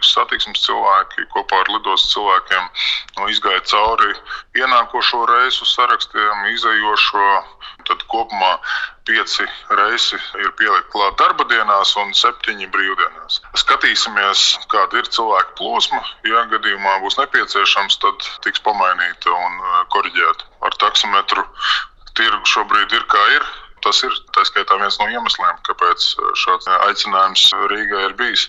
Rīgas satiksmes cilvēki kopā ar lidostas cilvēkiem nu, izgāja cauri ienākošo reisu sarakstiem, izējošo. Tad kopumā pieci reisi ir pielikti klāt darba dienās un septiņi brīvdienās. Skatīsimies, kāda ir cilvēku plūsma. Ja gadījumā būs nepieciešams, tad tiks pamainīta un uh, korģēta ar taksometru. Tirgu šobrīd ir kā ir. Tas ir tā skaitā viens no iemesliem, kāpēc uh, šāds uh, aicinājums Rīgai ir bijis.